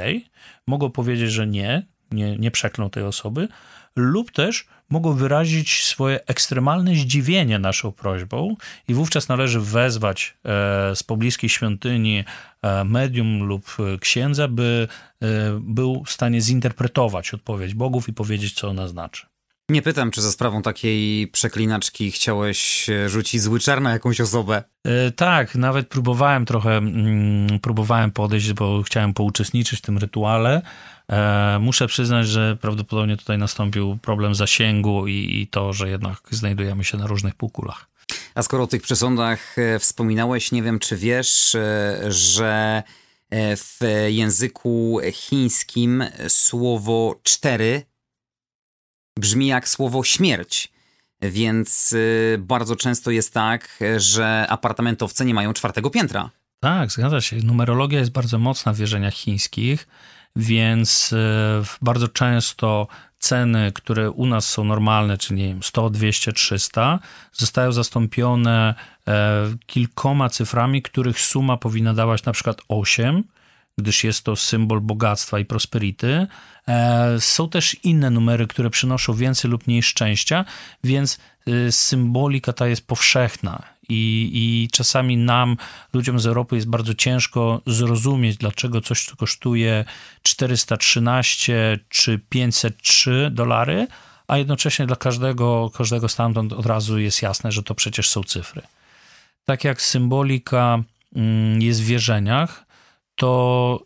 mogą powiedzieć, że nie, nie, nie przeklną tej osoby, lub też mogą wyrazić swoje ekstremalne zdziwienie naszą prośbą i wówczas należy wezwać e, z pobliskiej świątyni e, medium lub księdza, by e, był w stanie zinterpretować odpowiedź bogów i powiedzieć, co ona znaczy. Nie pytam, czy za sprawą takiej przeklinaczki chciałeś rzucić zły czar na jakąś osobę. E, tak, nawet próbowałem trochę, mm, próbowałem podejść, bo chciałem pouczestniczyć w tym rytuale. E, muszę przyznać, że prawdopodobnie tutaj nastąpił problem zasięgu i, i to, że jednak znajdujemy się na różnych półkulach. A skoro o tych przesądach e, wspominałeś, nie wiem, czy wiesz, e, że e, w języku chińskim słowo cztery brzmi jak słowo śmierć. Więc y, bardzo często jest tak, że apartamentowce nie mają czwartego piętra. Tak, zgadza się. Numerologia jest bardzo mocna w wierzeniach chińskich, więc y, bardzo często ceny, które u nas są normalne, czyli nie wiem, 100, 200, 300, zostają zastąpione e, kilkoma cyframi, których suma powinna dawać na przykład 8, gdyż jest to symbol bogactwa i prosperity. E, są też inne numery, które przynoszą więcej lub mniej szczęścia, więc y, symbolika ta jest powszechna. I, I czasami nam, ludziom z Europy, jest bardzo ciężko zrozumieć, dlaczego coś, co kosztuje 413 czy 503 dolary, a jednocześnie dla każdego, każdego stamtąd od razu jest jasne, że to przecież są cyfry. Tak jak symbolika mm, jest w wierzeniach, to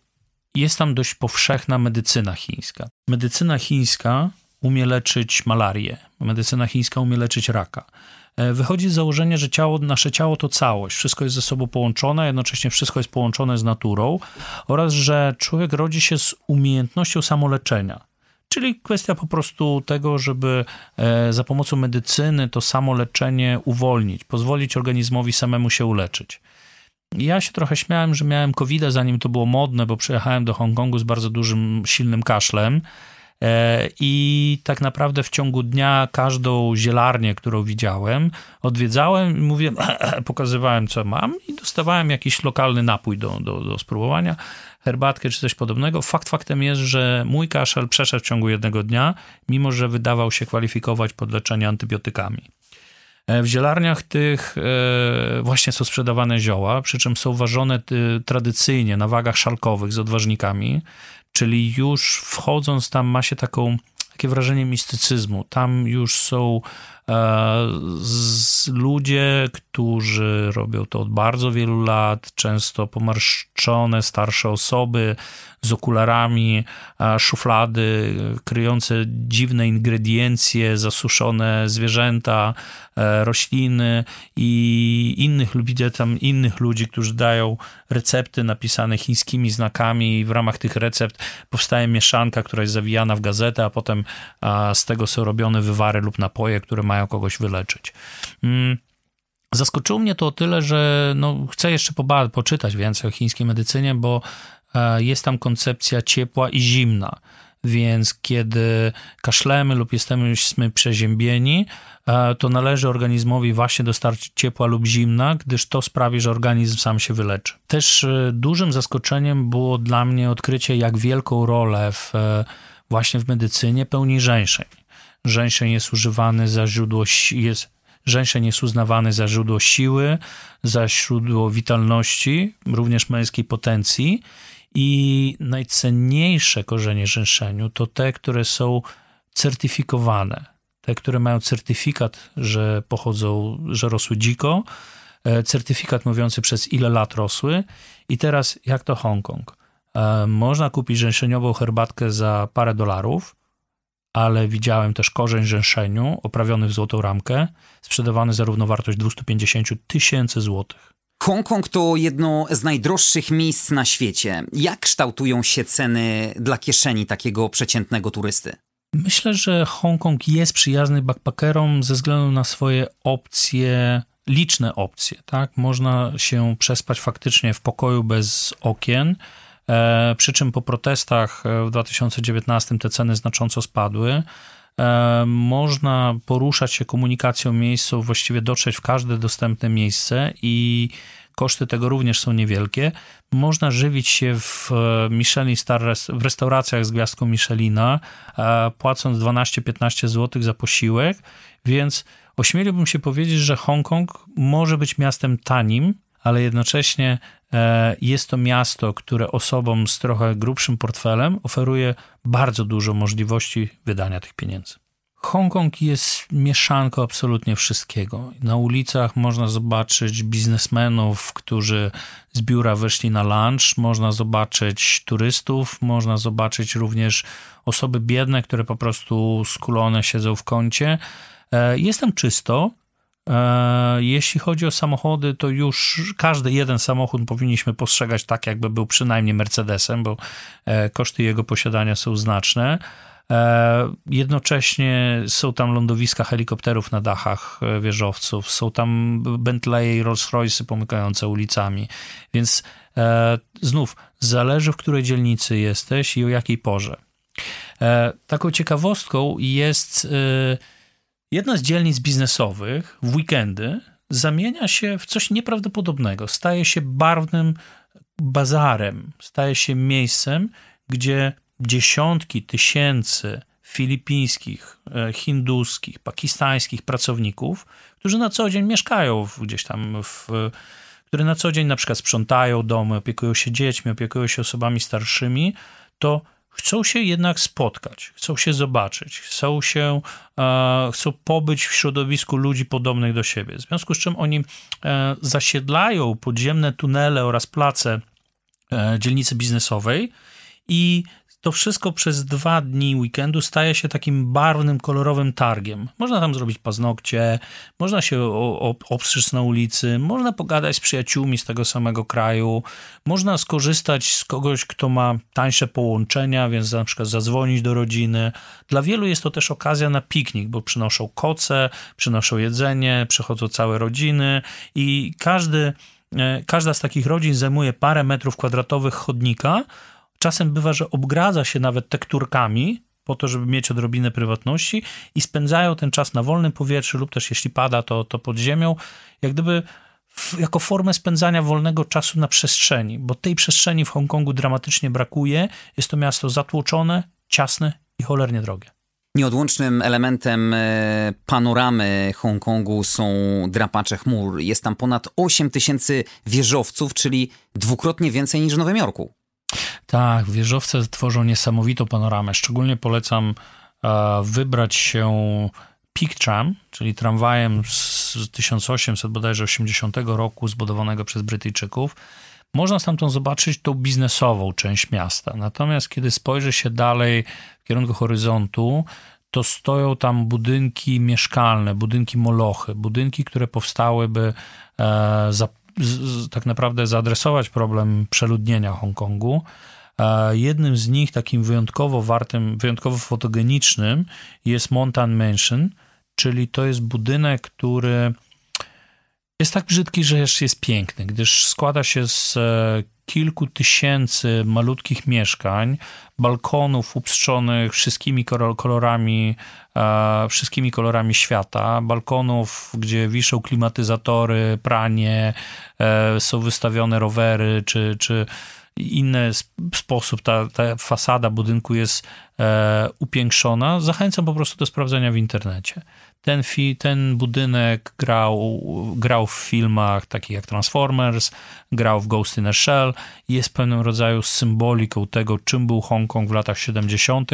jest tam dość powszechna medycyna chińska. Medycyna chińska umie leczyć malarię, medycyna chińska umie leczyć raka. E, wychodzi z założenia, że ciało, nasze ciało to całość, wszystko jest ze sobą połączone, jednocześnie wszystko jest połączone z naturą oraz, że człowiek rodzi się z umiejętnością samoleczenia. Czyli kwestia po prostu tego, żeby e, za pomocą medycyny to samo leczenie uwolnić, pozwolić organizmowi samemu się uleczyć. Ja się trochę śmiałem, że miałem covid zanim to było modne, bo przyjechałem do Hongkongu z bardzo dużym, silnym kaszlem. E, I tak naprawdę w ciągu dnia każdą zielarnię, którą widziałem, odwiedzałem i mówiłem, pokazywałem, co mam, i dostawałem jakiś lokalny napój do, do, do spróbowania, herbatkę czy coś podobnego. Fakt faktem jest, że mój kaszel przeszedł w ciągu jednego dnia, mimo że wydawał się kwalifikować pod leczenie antybiotykami. E, w zielarniach tych e, właśnie są sprzedawane zioła, przy czym są ważone e, tradycyjnie na wagach szalkowych z odważnikami, czyli już wchodząc tam ma się taką, takie wrażenie mistycyzmu. Tam już są ludzie, którzy robią to od bardzo wielu lat, często pomarszczone, starsze osoby z okularami, szuflady kryjące dziwne ingrediencje, zasuszone zwierzęta, e, rośliny i innych, widzę tam innych ludzi, którzy dają recepty napisane chińskimi znakami i w ramach tych recept powstaje mieszanka, która jest zawijana w gazetę, a potem z tego są robione wywary lub napoje, które mają kogoś wyleczyć. Mm. Zaskoczyło mnie to o tyle, że no, chcę jeszcze poczytać więcej o chińskiej medycynie, bo e, jest tam koncepcja ciepła i zimna. Więc kiedy kaszlemy lub jesteśmy przeziębieni, e, to należy organizmowi właśnie dostarczyć ciepła lub zimna, gdyż to sprawi, że organizm sam się wyleczy. Też e, dużym zaskoczeniem było dla mnie odkrycie, jak wielką rolę w, właśnie w medycynie pełni żeńszeń. Żeńszeń jest używany za źródło, jest Żeńszeń jest uznawany za źródło siły, za źródło witalności, również męskiej potencji. I najcenniejsze korzenie żeńszeniu to te, które są certyfikowane. Te, które mają certyfikat, że pochodzą, że rosły dziko, e, certyfikat mówiący przez ile lat rosły. I teraz jak to Hongkong? E, można kupić żeńszeniową herbatkę za parę dolarów, ale widziałem też korzeń rzęszeniu oprawiony w złotą ramkę, sprzedawany za równowartość 250 tysięcy złotych. Hongkong to jedno z najdroższych miejsc na świecie. Jak kształtują się ceny dla kieszeni takiego przeciętnego turysty? Myślę, że Hongkong jest przyjazny backpackerom ze względu na swoje opcje, liczne opcje. Tak? Można się przespać faktycznie w pokoju bez okien, przy czym po protestach e, w 2019 te ceny znacząco spadły. E, można poruszać się komunikacją miejscą, właściwie dotrzeć w każde dostępne miejsce i koszty tego również są niewielkie. Można żywić się w Michelin Star, w restauracjach z gwiazdką Michelina, płacąc 12-15 zł za posiłek, więc ośmieliłbym się powiedzieć, że Hongkong może być miastem tanim, ale jednocześnie e, jest to miasto, które osobom z trochę grubszym portfelem oferuje bardzo dużo możliwości wydania tych pieniędzy. Hongkong jest mieszanką absolutnie wszystkiego. Na ulicach można zobaczyć biznesmenów, którzy z biura wyszli na lunch, można zobaczyć turystów, można zobaczyć również osoby biedne, które po prostu skulone siedzą w kącie. E, jest tam czysto, jeśli chodzi o samochody, to już każdy jeden samochód powinniśmy postrzegać tak, jakby był przynajmniej Mercedesem, bo e, koszty jego posiadania są znaczne. E, jednocześnie są tam lądowiska helikopterów na dachach wieżowców, są tam Bentley i Rolls-Royce pomykające ulicami, więc znów zależy, w której dzielnicy jesteś i o jakiej porze. Taką ciekawostką jest Jedna z dzielnic biznesowych w weekendy zamienia się w coś nieprawdopodobnego. Staje się barwnym bazarem, staje się miejscem, gdzie dziesiątki tysięcy filipińskich, e, hinduskich, pakistańskich pracowników, którzy na co dzień mieszkają gdzieś tam, w, które na co dzień na przykład sprzątają domy, opiekują się dziećmi, opiekują się osobami starszymi, to chcą się jednak spotkać, chcą się zobaczyć, chcą się, e, chcą pobyć w środowisku ludzi podobnych do siebie. W związku z czym oni e, zasiedlają podziemne tunele oraz place e, dzielnicy biznesowej i to wszystko przez dwa dni weekendu staje się takim barwnym, kolorowym targiem. Można tam zrobić paznokcie, można się obstrzyć na ulicy, można pogadać z przyjaciółmi z tego samego kraju, można skorzystać z kogoś, kto ma tańsze połączenia, więc na przykład zadzwonić do rodziny. Dla wielu jest to też okazja na piknik, bo przynoszą koce, przynoszą jedzenie, przychodzą całe rodziny i każdy, e, każda z takich rodzin zajmuje parę metrów kwadratowych chodnika, Czasem bywa, że obgradza się nawet tekturkami, po to, żeby mieć odrobinę prywatności i spędzają ten czas na wolnym powietrzu lub też jeśli pada, to, to pod ziemią, jak gdyby w, jako formę spędzania wolnego czasu na przestrzeni, bo tej przestrzeni w Hongkongu dramatycznie brakuje. Jest to miasto zatłoczone, ciasne i cholernie drogie. Nieodłącznym elementem e, panoramy Hongkongu są drapacze chmur. Jest tam ponad 8 tysięcy wieżowców, czyli dwukrotnie więcej niż w Nowym Jorku. Tak, wieżowce tworzą niesamowitą panoramę. Szczególnie polecam e, wybrać się Peak Tram, czyli tramwajem z 1800 bodajże 80 roku zbudowanego przez Brytyjczyków, można stamtąd zobaczyć tą biznesową część miasta. Natomiast kiedy spojrzy się dalej w kierunku horyzontu, to stoją tam budynki mieszkalne, budynki molochy, budynki, które powstały, by e, za, z, tak naprawdę zaadresować problem przeludnienia Hongkongu. Jednym z nich, takim wyjątkowo wartym, wyjątkowo fotogenicznym, jest Montan Mansion, czyli to jest budynek, który jest tak brzydki, że jeszcze jest piękny, gdyż składa się z e, kilku tysięcy malutkich mieszkań, balkonów upstrzonych wszystkimi kolorami, e, wszystkimi kolorami świata, balkonów, gdzie wiszą klimatyzatory, pranie, e, są wystawione rowery, czy, czy inny sposób ta, ta fasada budynku jest upiększona. Zachęcam po prostu do sprawdzenia w internecie. Ten, fi, ten budynek grał, grał w filmach takich jak Transformers, grał w Ghost in a Shell, jest pewnym rodzaju symboliką tego, czym był Hongkong w latach 70.,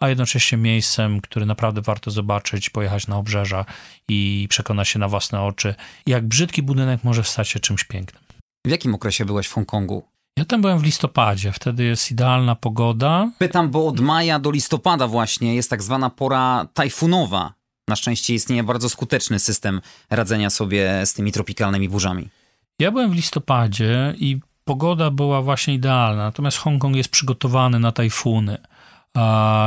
a jednocześnie miejscem, który naprawdę warto zobaczyć, pojechać na obrzeża i przekonać się na własne oczy, jak brzydki budynek może stać się czymś pięknym. W jakim okresie byłeś w Hongkongu? Ja tam byłem w listopadzie, wtedy jest idealna pogoda. Pytam, bo od maja do listopada właśnie jest tak zwana pora tajfunowa. Na szczęście istnieje bardzo skuteczny system radzenia sobie z tymi tropikalnymi burzami. Ja byłem w listopadzie i pogoda była właśnie idealna, natomiast Hongkong jest przygotowany na tajfuny.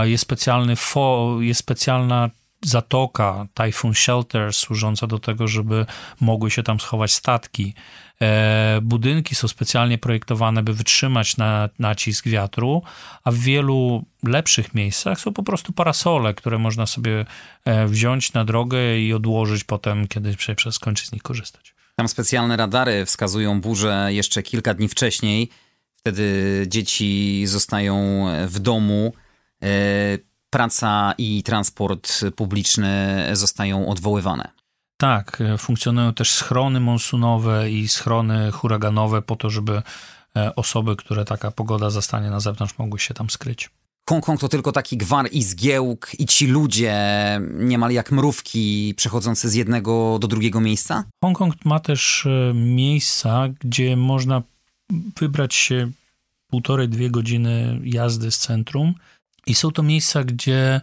Jest specjalny fo, jest specjalna zatoka, Typhoon Shelter, służąca do tego, żeby mogły się tam schować statki. E, budynki są specjalnie projektowane, by wytrzymać na nacisk wiatru, a w wielu lepszych miejscach są po prostu parasole, które można sobie e, wziąć na drogę i odłożyć potem, kiedy skończy z nich korzystać. Tam specjalne radary wskazują burzę jeszcze kilka dni wcześniej. Wtedy dzieci zostają w domu. E, praca i transport publiczny zostają odwoływane. Tak, e, funkcjonują też schrony monsunowe i schrony huraganowe po to, żeby e, osoby, które taka pogoda zastanie na zewnątrz, mogły się tam skryć. Hongkong to tylko taki gwar i zgiełk i ci ludzie niemal jak mrówki przechodzące z jednego do drugiego miejsca? Hongkong ma też e, miejsca, gdzie można wybrać się półtorej, dwie godziny jazdy z centrum i są to miejsca, gdzie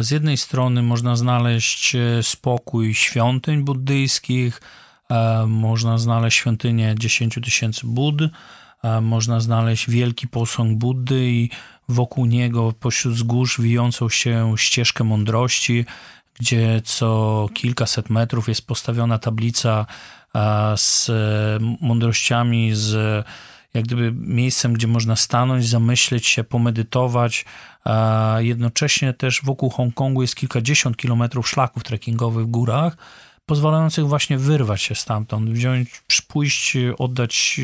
z jednej strony można znaleźć e, spokój świątyń buddyjskich, e, można znaleźć świątynię 10 tysięcy Bud, e, można znaleźć wielki posąg Buddy i wokół niego pośród wzgórz wijącą się ścieżkę mądrości, gdzie co kilkaset metrów jest postawiona tablica z mądrościami, z jak gdyby miejscem, gdzie można stanąć, zamyśleć się, pomedytować. Jednocześnie też wokół Hongkongu jest kilkadziesiąt kilometrów szlaków trekkingowych w górach, pozwalających właśnie wyrwać się stamtąd, wziąć, pójść, oddać,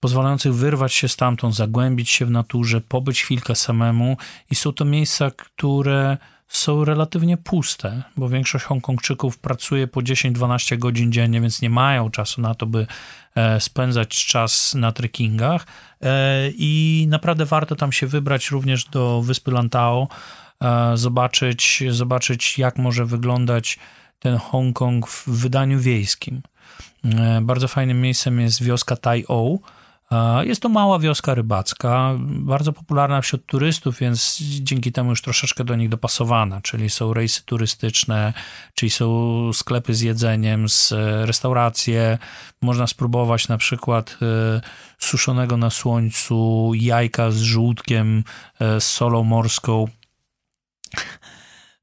pozwalających wyrwać się stamtąd, zagłębić się w naturze, pobyć chwilkę samemu i są to miejsca, które są relatywnie puste, bo większość Hongkongczyków pracuje po 10-12 godzin dziennie, więc nie mają czasu na to, by e, spędzać czas na trekkingach e, i naprawdę warto tam się wybrać również do wyspy Lantau, e, zobaczyć, zobaczyć jak może wyglądać ten Hongkong w wydaniu wiejskim. Bardzo fajnym miejscem jest wioska Tai O, jest to mała wioska rybacka, bardzo popularna wśród turystów, więc dzięki temu już troszeczkę do nich dopasowana, czyli są rejsy turystyczne, czyli są sklepy z jedzeniem, z restauracje. Można spróbować na przykład e, suszonego na słońcu jajka z żółtkiem, e, z solą morską.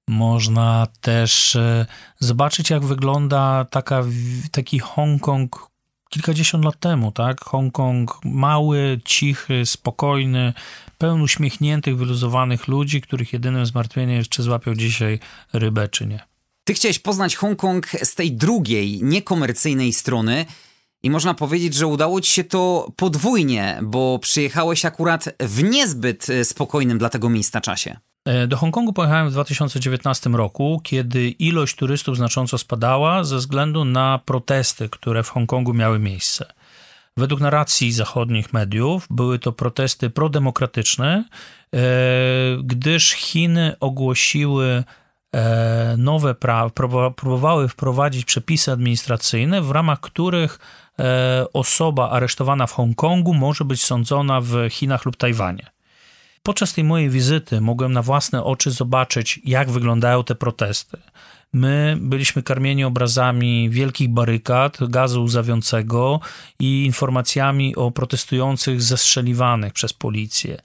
Można też e, zobaczyć, jak wygląda taka, taki Hongkong kilkadziesiąt lat temu, tak? Hongkong mały, cichy, spokojny, pełen uśmiechniętych, wyluzowanych ludzi, których jedynym zmartwieniem jest, czy złapią dzisiaj rybę, czy nie. Ty chciałeś poznać Hongkong z tej drugiej, niekomercyjnej strony. I można powiedzieć, że udało ci się to podwójnie, bo przyjechałeś akurat w niezbyt spokojnym dla tego miejsca czasie. E, do Hongkongu pojechałem w 2019 roku, kiedy ilość turystów znacząco spadała ze względu na protesty, które w Hongkongu miały miejsce. Według narracji zachodnich mediów były to protesty prodemokratyczne, e, gdyż Chiny ogłosiły e, nowe pra- próbowały wprowadzić przepisy administracyjne, w ramach których osoba aresztowana w Hongkongu może być sądzona w Chinach lub Tajwanie. Podczas tej mojej wizyty mogłem na własne oczy zobaczyć, jak wyglądają te protesty. My byliśmy karmieni obrazami wielkich barykad, gazu łzawiącego i informacjami o protestujących zestrzeliwanych przez policję.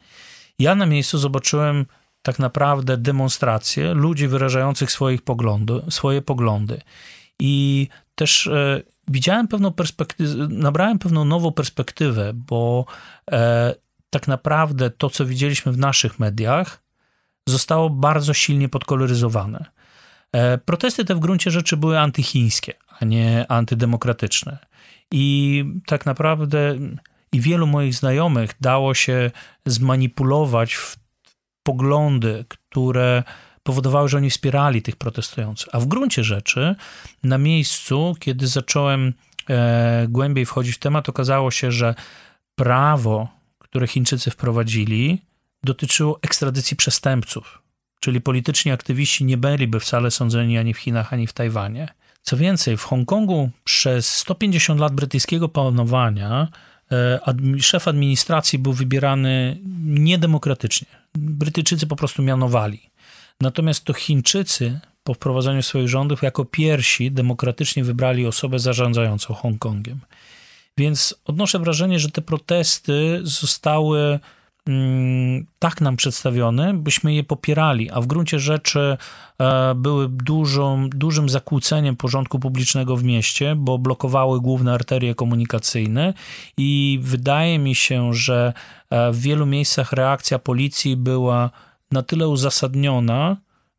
Ja na miejscu zobaczyłem tak naprawdę demonstracje ludzi wyrażających swoich poglądy, swoje poglądy. I też e, widziałem pewną perspektywę, nabrałem pewną nową perspektywę, bo e, tak naprawdę to, co widzieliśmy w naszych mediach, zostało bardzo silnie podkoloryzowane. E, protesty te w gruncie rzeczy były antychińskie, a nie antydemokratyczne. I tak naprawdę i wielu moich znajomych dało się zmanipulować w poglądy, które powodowały, że oni wspierali tych protestujących. A w gruncie rzeczy, na miejscu, kiedy zacząłem e, głębiej wchodzić w temat, okazało się, że prawo, które Chińczycy wprowadzili, dotyczyło ekstradycji przestępców. Czyli polityczni aktywiści nie byliby wcale sądzeni ani w Chinach, ani w Tajwanie. Co więcej, w Hongkongu przez 150 lat brytyjskiego panowania e, szef administracji był wybierany niedemokratycznie. Brytyjczycy po prostu mianowali. Natomiast to Chińczycy po wprowadzeniu swoich rządów jako pierwsi demokratycznie wybrali osobę zarządzającą Hongkongiem. Więc odnoszę wrażenie, że te protesty zostały mm, tak nam przedstawione, byśmy je popierali, a w gruncie rzeczy e, były dużą, dużym zakłóceniem porządku publicznego w mieście, bo blokowały główne arterie komunikacyjne i wydaje mi się, że e, w wielu miejscach reakcja policji była na tyle uzasadniona,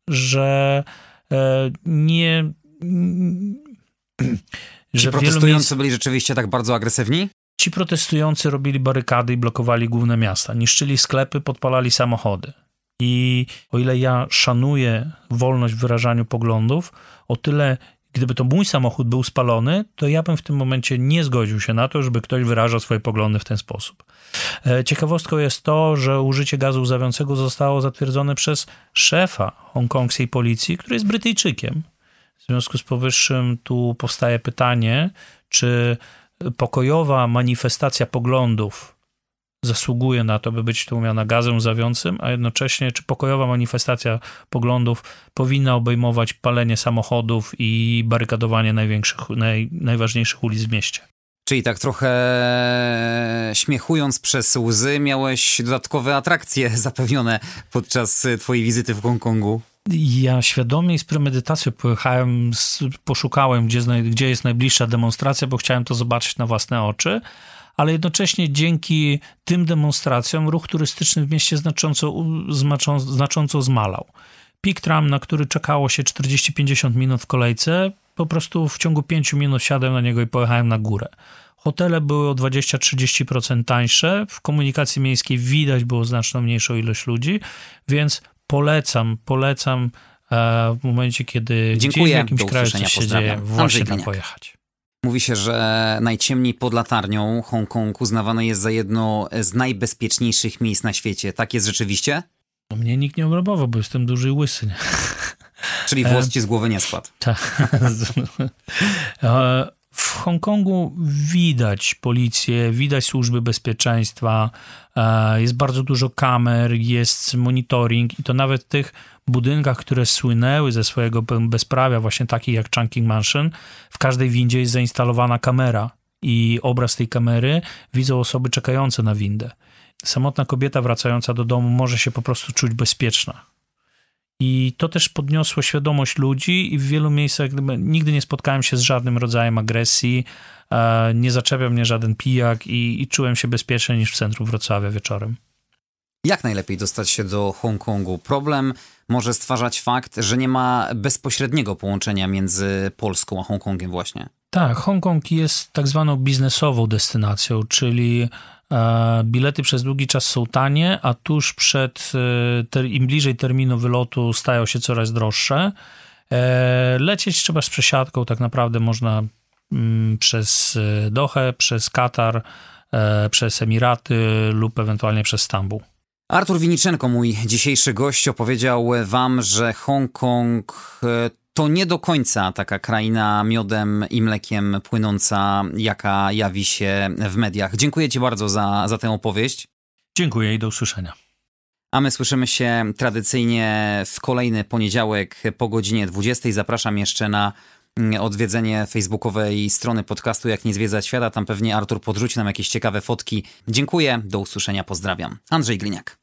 że e, nie. Że Ci protestujący miejsc... byli rzeczywiście tak bardzo agresywni? Ci protestujący robili barykady i blokowali główne miasta, niszczyli sklepy, podpalali samochody. I o ile ja szanuję wolność w wyrażaniu poglądów, o tyle gdyby to mój samochód był spalony, to ja bym w tym momencie nie zgodził się na to, żeby ktoś wyrażał swoje poglądy w ten sposób. E, ciekawostką jest to, że użycie gazu łzawiącego zostało zatwierdzone przez szefa hongkongskiej policji, który jest Brytyjczykiem. W związku z powyższym tu powstaje pytanie, czy pokojowa manifestacja poglądów zasługuje na to, by być tłumiona gazem łzawiącym, a jednocześnie czy pokojowa manifestacja poglądów powinna obejmować palenie samochodów i barykadowanie największych, naj, najważniejszych ulic w mieście. Czyli tak trochę śmiechując przez łzy, miałeś dodatkowe atrakcje zapewnione podczas twojej wizyty w Hongkongu. Ja świadomie i z premedytacją pojechałem, poszukałem, gdzie, gdzie jest najbliższa demonstracja, bo chciałem to zobaczyć na własne oczy, ale jednocześnie dzięki tym demonstracjom ruch turystyczny w mieście znacząco, znacząco zmalał. Pik tram, na który czekało się 40-50 minut w kolejce, po prostu w ciągu 5 minut siadłem na niego i pojechałem na górę. Hotele były o 20-30% tańsze, w komunikacji miejskiej widać było znacznie mniejszą ilość ludzi, więc polecam, polecam e, w momencie, kiedy Dziękuję. gdzieś w jakimś kraju coś się dzieje, właśnie tam pojechać. Mówi się, że najciemniej pod latarnią Hongkong uznawany jest za jedno z najbezpieczniejszych miejsc na świecie. Tak jest rzeczywiście? Mnie nikt nie obrabował, bo jestem duży i łysy. Czyli włos ci z głowy nie spadł. Tak. W Hongkongu widać policję, widać służby bezpieczeństwa, e, jest bardzo dużo kamer, jest monitoring i to nawet w tych budynkach, które słynęły ze swojego bezprawia, właśnie takich jak Chungking Mansion, w każdej windzie jest zainstalowana kamera i obraz tej kamery widzą osoby czekające na windę. Samotna kobieta wracająca do domu może się po prostu czuć bezpieczna i to też podniosło świadomość ludzi i w wielu miejscach nigdy nie spotkałem się z żadnym rodzajem agresji, nie zaczepiał mnie żaden pijak i, i czułem się bezpieczniej niż w centrum Wrocławia wieczorem. Jak najlepiej dostać się do Hongkongu? Problem może stwarzać fakt, że nie ma bezpośredniego połączenia między Polską a Hongkongiem właśnie. Tak, Hongkong jest tak zwaną biznesową destynacją, czyli E, bilety przez długi czas są tanie, a tuż przed, e, im bliżej terminu wylotu stają się coraz droższe. E, lecieć trzeba z przesiadką, tak naprawdę można mm, przez Dohę, przez Katar, przez Emiraty lub ewentualnie przez Stambuł. Artur Winiczenko, mój dzisiejszy gość, opowiedział wam, że Hongkong e, to nie do końca taka kraina miodem i mlekiem płynąca, jaka jawi się w mediach. Dziękuję Ci bardzo za, za tę opowieść. Dziękuję i do usłyszenia. A my słyszymy się tradycyjnie w kolejny poniedziałek po godzinie 20. Zapraszam jeszcze na mm, odwiedzenie facebookowej strony podcastu Jak nie zwiedzać świata. Tam pewnie Artur podrzuci nam jakieś ciekawe fotki. Dziękuję, do usłyszenia, pozdrawiam. Andrzej Gliniak.